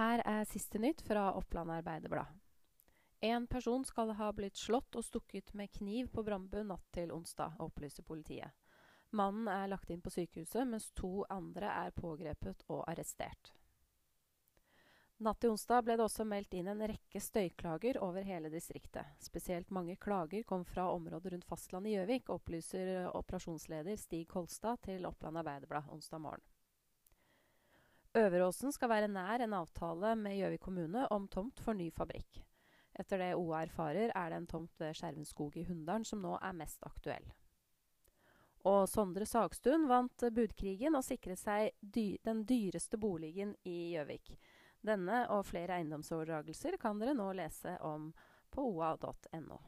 er siste nytt fra Oppland Arbeiderblad. En person skal ha blitt slått og stukket med kniv på Brambu natt til onsdag, opplyser politiet. Mannen er lagt inn på sykehuset, mens to andre er pågrepet og arrestert. Natt til onsdag ble det også meldt inn en rekke støyklager over hele distriktet. Spesielt mange klager kom fra området rundt fastlandet i Gjøvik, opplyser operasjonsleder Stig Kolstad til Oppland Arbeiderblad onsdag morgen. Øveråsen skal være nær en avtale med Gjøvik kommune om tomt for ny fabrikk. Etter det OA erfarer, er det en tomt ved Skjervenskog i Hunndalen som nå er mest aktuell. Og Sondre Sagstuen vant budkrigen og sikret seg dy den dyreste boligen i Gjøvik. Denne og flere eiendomsoverdragelser kan dere nå lese om på oa.no.